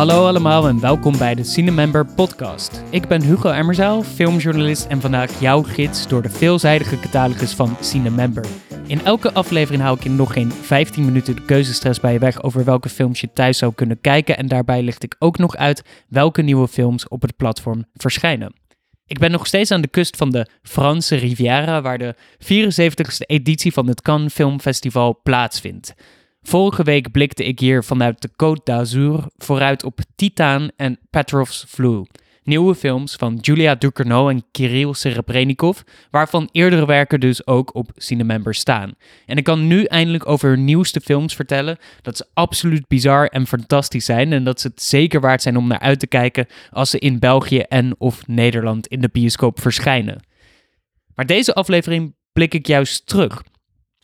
Hallo allemaal en welkom bij de Cinemember podcast. Ik ben Hugo Emmerzaal, filmjournalist en vandaag jouw gids door de veelzijdige catalogus van Cinemember. In elke aflevering hou ik in nog geen 15 minuten de keuzestress bij je weg over welke films je thuis zou kunnen kijken en daarbij licht ik ook nog uit welke nieuwe films op het platform verschijnen. Ik ben nog steeds aan de kust van de Franse Riviera, waar de 74ste editie van het Cannes Film Festival plaatsvindt. Vorige week blikte ik hier vanuit de Côte d'Azur vooruit op Titan en Petrov's Flu. Nieuwe films van Julia Ducournau en Kirill Serebrennikov, waarvan eerdere werken dus ook op Cinemember staan. En ik kan nu eindelijk over hun nieuwste films vertellen, dat ze absoluut bizar en fantastisch zijn en dat ze het zeker waard zijn om naar uit te kijken als ze in België en of Nederland in de bioscoop verschijnen. Maar deze aflevering blik ik juist terug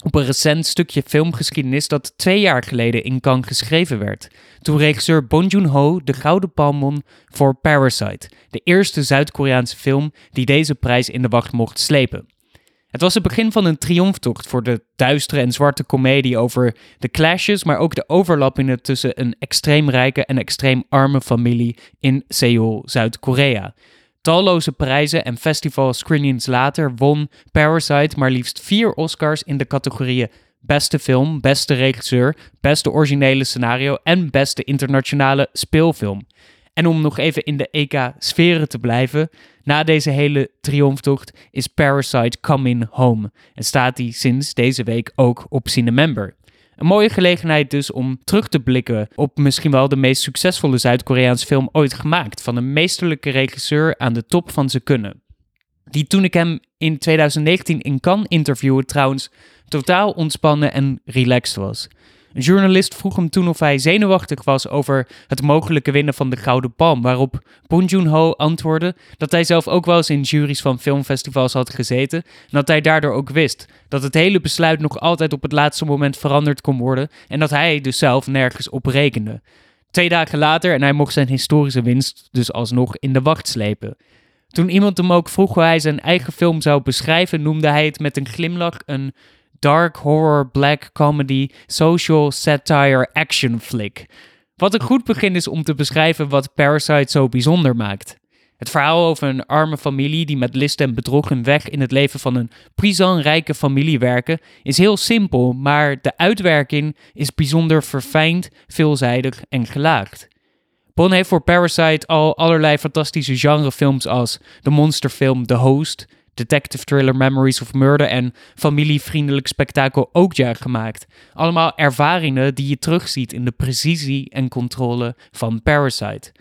op een recent stukje filmgeschiedenis dat twee jaar geleden in Cannes geschreven werd. Toen regisseur Bong Joon-ho de Gouden Palm won voor Parasite, de eerste Zuid-Koreaanse film die deze prijs in de wacht mocht slepen. Het was het begin van een triomftocht voor de duistere en zwarte komedie over de clashes, maar ook de overlappingen tussen een extreem rijke en extreem arme familie in Seoul, Zuid-Korea. Talloze prijzen en festival screenings later won Parasite maar liefst vier Oscars in de categorieën Beste film, beste regisseur, beste originele scenario en beste internationale speelfilm. En om nog even in de EK-sferen te blijven, na deze hele triomftocht is Parasite Coming Home en staat hij sinds deze week ook op Cinemember. Een mooie gelegenheid dus om terug te blikken op misschien wel de meest succesvolle Zuid-Koreaanse film ooit gemaakt. Van een meesterlijke regisseur aan de top van zijn kunnen. Die toen ik hem in 2019 in Cannes interviewde trouwens totaal ontspannen en relaxed was. Een journalist vroeg hem toen of hij zenuwachtig was over het mogelijke winnen van de Gouden Palm, waarop Bong Joon-ho antwoordde dat hij zelf ook wel eens in juries van filmfestivals had gezeten en dat hij daardoor ook wist dat het hele besluit nog altijd op het laatste moment veranderd kon worden en dat hij dus zelf nergens op rekende. Twee dagen later en hij mocht zijn historische winst dus alsnog in de wacht slepen. Toen iemand hem ook vroeg hoe hij zijn eigen film zou beschrijven, noemde hij het met een glimlach een dark horror black comedy social satire action flick. Wat een goed begin is om te beschrijven wat Parasite zo bijzonder maakt. Het verhaal over een arme familie die met list en bedrog hun weg in het leven van een prisonrijke familie werken is heel simpel, maar de uitwerking is bijzonder verfijnd, veelzijdig en gelaagd. Bon heeft voor Parasite al allerlei fantastische genrefilms als de monsterfilm The Host, detective thriller Memories of Murder en familievriendelijk spektakel Okja gemaakt. Allemaal ervaringen die je terugziet in de precisie en controle van Parasite.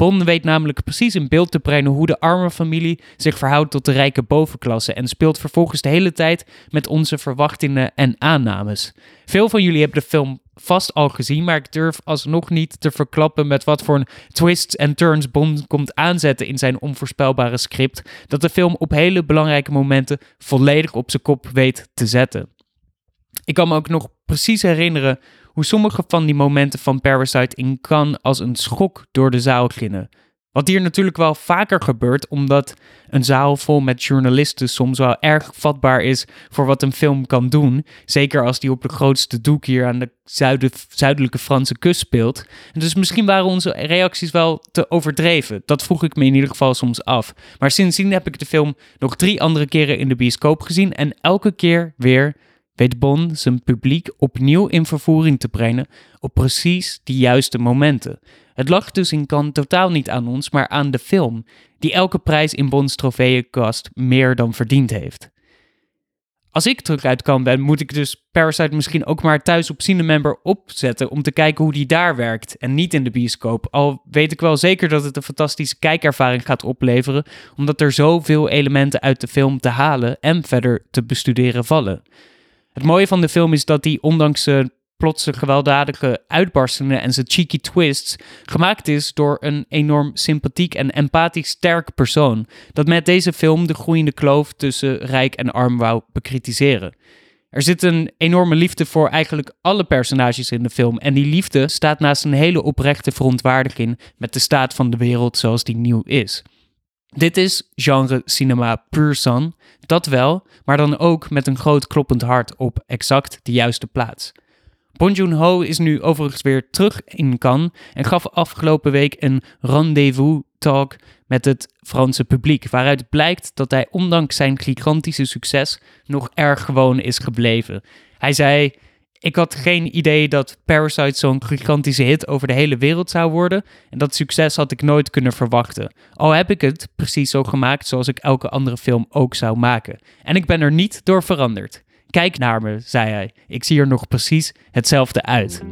Bond weet namelijk precies in beeld te brengen hoe de arme familie zich verhoudt tot de rijke bovenklasse en speelt vervolgens de hele tijd met onze verwachtingen en aannames. Veel van jullie hebben de film vast al gezien, maar ik durf alsnog niet te verklappen met wat voor een twists en turns Bond komt aanzetten in zijn onvoorspelbare script, dat de film op hele belangrijke momenten volledig op zijn kop weet te zetten. Ik kan me ook nog precies herinneren hoe sommige van die momenten van Parasite in Cannes als een schok door de zaal gingen. Wat hier natuurlijk wel vaker gebeurt, omdat een zaal vol met journalisten soms wel erg vatbaar is voor wat een film kan doen. Zeker als die op de grootste doek hier aan de zuidelijke Franse kust speelt. En dus misschien waren onze reacties wel te overdreven. Dat vroeg ik me in ieder geval soms af. Maar sindsdien heb ik de film nog drie andere keren in de bioscoop gezien. En elke keer weer weet Bond zijn publiek opnieuw in vervoering te brengen op precies die juiste momenten. Het lag dus in Cannes totaal niet aan ons, maar aan de film, die elke prijs in Bonds trofeeënkast meer dan verdiend heeft. Als ik terug uit kan ben, moet ik dus Parasite misschien ook maar thuis op Cinemember opzetten om te kijken hoe die daar werkt en niet in de bioscoop. Al weet ik wel zeker dat het een fantastische kijkervaring gaat opleveren, omdat er zoveel elementen uit de film te halen en verder te bestuderen vallen. Het mooie van de film is dat die, ondanks zijn plotse gewelddadige uitbarstingen en zijn cheeky twists, gemaakt is door een enorm sympathiek en empathisch sterk persoon, dat met deze film de groeiende kloof tussen rijk en arm wou bekritiseren. Er zit een enorme liefde voor eigenlijk alle personages in de film. En die liefde staat naast een hele oprechte verontwaardiging met de staat van de wereld zoals die nieuw is. Dit is genre cinema pur sang, dat wel, maar dan ook met een groot kloppend hart op exact de juiste plaats. Bong Joon-ho is nu overigens weer terug in Cannes en gaf afgelopen week een rendezvous talk met het Franse publiek, waaruit blijkt dat hij ondanks zijn gigantische succes nog erg gewoon is gebleven. Hij zei: Ik had geen idee dat Parasite zo'n gigantische hit over de hele wereld zou worden. En dat succes had ik nooit kunnen verwachten. Al heb ik het precies zo gemaakt zoals ik elke andere film ook zou maken. En ik ben er niet door veranderd. Kijk naar me, zei hij. Ik zie er nog precies hetzelfde uit.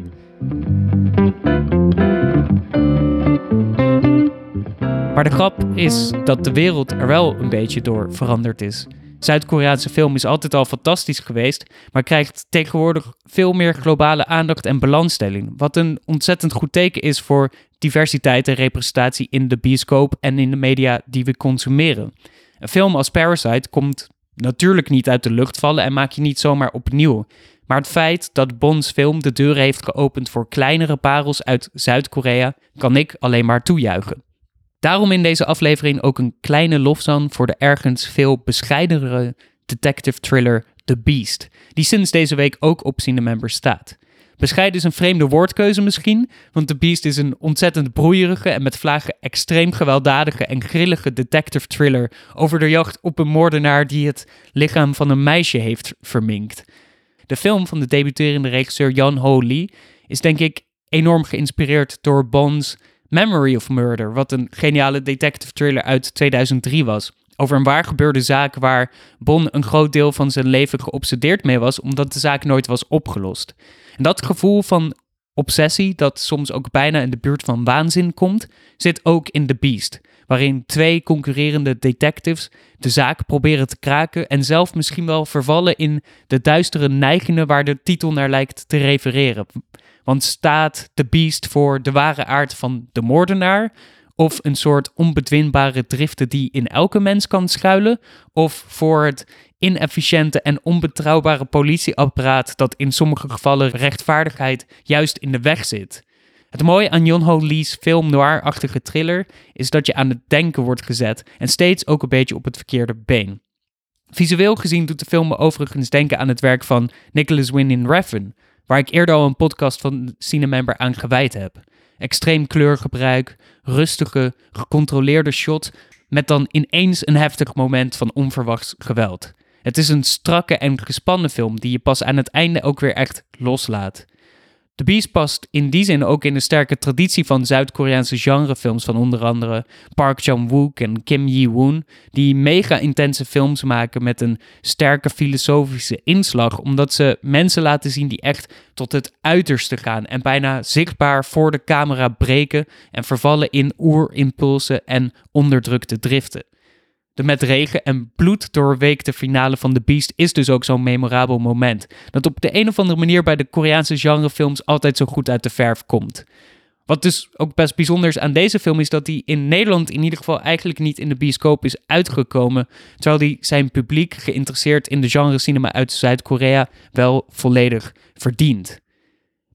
Maar de grap is dat de wereld er wel een beetje door veranderd is. Zuid-Koreaanse film is altijd al fantastisch geweest, maar krijgt tegenwoordig veel meer globale aandacht en belangstelling. Wat een ontzettend goed teken is voor diversiteit en representatie in de bioscoop en in de media die we consumeren. Een film als Parasite komt natuurlijk niet uit de lucht vallen en maak je niet zomaar opnieuw. Maar het feit dat Bonds film de deuren heeft geopend voor kleinere parels uit Zuid-Korea, kan ik alleen maar toejuichen. Daarom in deze aflevering ook een kleine lofzang voor de ergens veel bescheidenere detective thriller The Beast, die sinds deze week ook op Cinemember staat. Bescheiden is een vreemde woordkeuze misschien, want The Beast is een ontzettend broeierige en met vlagen extreem gewelddadige en grillige detective thriller over de jacht op een moordenaar die het lichaam van een meisje heeft verminkt. De film van de debuterende regisseur Jan Ho Lee is denk ik enorm geïnspireerd door Bond's Memory of Murder, wat een geniale detective thriller uit 2003 was. Over een waar gebeurde zaak waar Bond een groot deel van zijn leven geobsedeerd mee was, omdat de zaak nooit was opgelost. En dat gevoel van obsessie, dat soms ook bijna in de buurt van waanzin komt, zit ook in The Beast, waarin twee concurrerende detectives de zaak proberen te kraken en zelf misschien wel vervallen in de duistere neigingen waar de titel naar lijkt te refereren. Want staat The Beast voor de ware aard van de moordenaar? Of een soort onbedwingbare driften die in elke mens kan schuilen? Of voor het inefficiënte en onbetrouwbare politieapparaat dat in sommige gevallen rechtvaardigheid juist in de weg zit? Het mooie aan John Ho Lee's film noir-achtige thriller is dat je aan het denken wordt gezet en steeds ook een beetje op het verkeerde been. Visueel gezien doet de film me overigens denken aan het werk van Nicholas Winding Refn, waar ik eerder al een podcast van Cinemember aan gewijd heb. Extreem kleurgebruik, rustige, gecontroleerde shot met dan ineens een heftig moment van onverwachts geweld. Het is een strakke en gespannen film die je pas aan het einde ook weer echt loslaat. The Beast past in die zin ook in de sterke traditie van Zuid-Koreaanse genrefilms van onder andere Park Chan-wook en Kim Ji-woon, die mega intense films maken met een sterke filosofische inslag, omdat ze mensen laten zien die echt tot het uiterste gaan en bijna zichtbaar voor de camera breken en vervallen in oerimpulsen en onderdrukte driften. De met regen en bloed doorweekte finale van The Beast is dus ook zo'n memorabel moment. Dat op de een of andere manier bij de Koreaanse genrefilms altijd zo goed uit de verf komt. Wat dus ook best bijzonder is aan deze film is dat hij in Nederland in ieder geval eigenlijk niet in de bioscoop is uitgekomen. Terwijl hij zijn publiek geïnteresseerd in de genre cinema uit Zuid-Korea wel volledig verdient.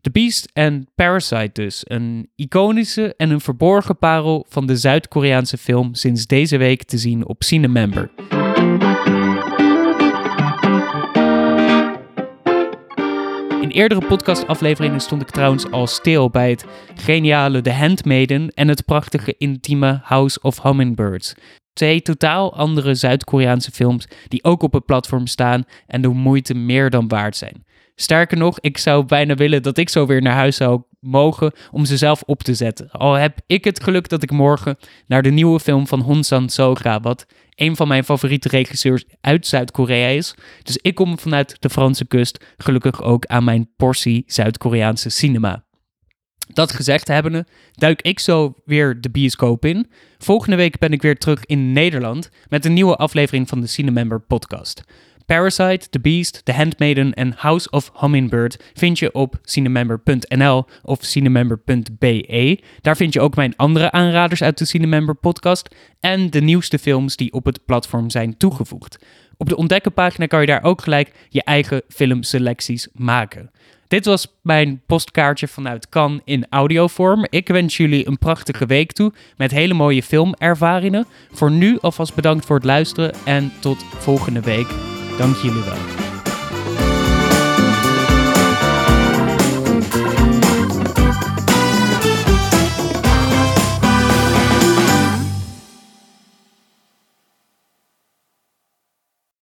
The Beast en Parasite dus. Een iconische en een verborgen parel van de Zuid-Koreaanse film sinds deze week te zien op Cinemember. In eerdere podcastafleveringen stond ik trouwens al stil bij het geniale The Handmaiden en het prachtige intieme House of Hummingbirds. Twee totaal andere Zuid-Koreaanse films die ook op het platform staan en de moeite meer dan waard zijn. Sterker nog, ik zou bijna willen dat ik zo weer naar huis zou mogen om ze zelf op te zetten. Al heb ik het geluk dat ik morgen naar de nieuwe film van Honsan So ga, wat een van mijn favoriete regisseurs uit Zuid-Korea is. Dus ik kom vanuit de Franse kust gelukkig ook aan mijn portie Zuid-Koreaanse cinema. Dat gezegd hebbende, duik ik zo weer de bioscoop in. Volgende week ben ik weer terug in Nederland met een nieuwe aflevering van de Cinemember podcast. Parasite, The Beast, The Handmaiden en House of Hummingbird vind je op cinemember.nl of cinemember.be. Daar vind je ook mijn andere aanraders uit de Cinemember podcast en de nieuwste films die op het platform zijn toegevoegd. Op de ontdekkenpagina kan je daar ook gelijk je eigen filmselecties maken. Dit was mijn postkaartje vanuit Cannes in audiovorm. Ik wens jullie een prachtige week toe met hele mooie filmervaringen. Voor nu alvast bedankt voor het luisteren en tot volgende week. Dank jullie wel.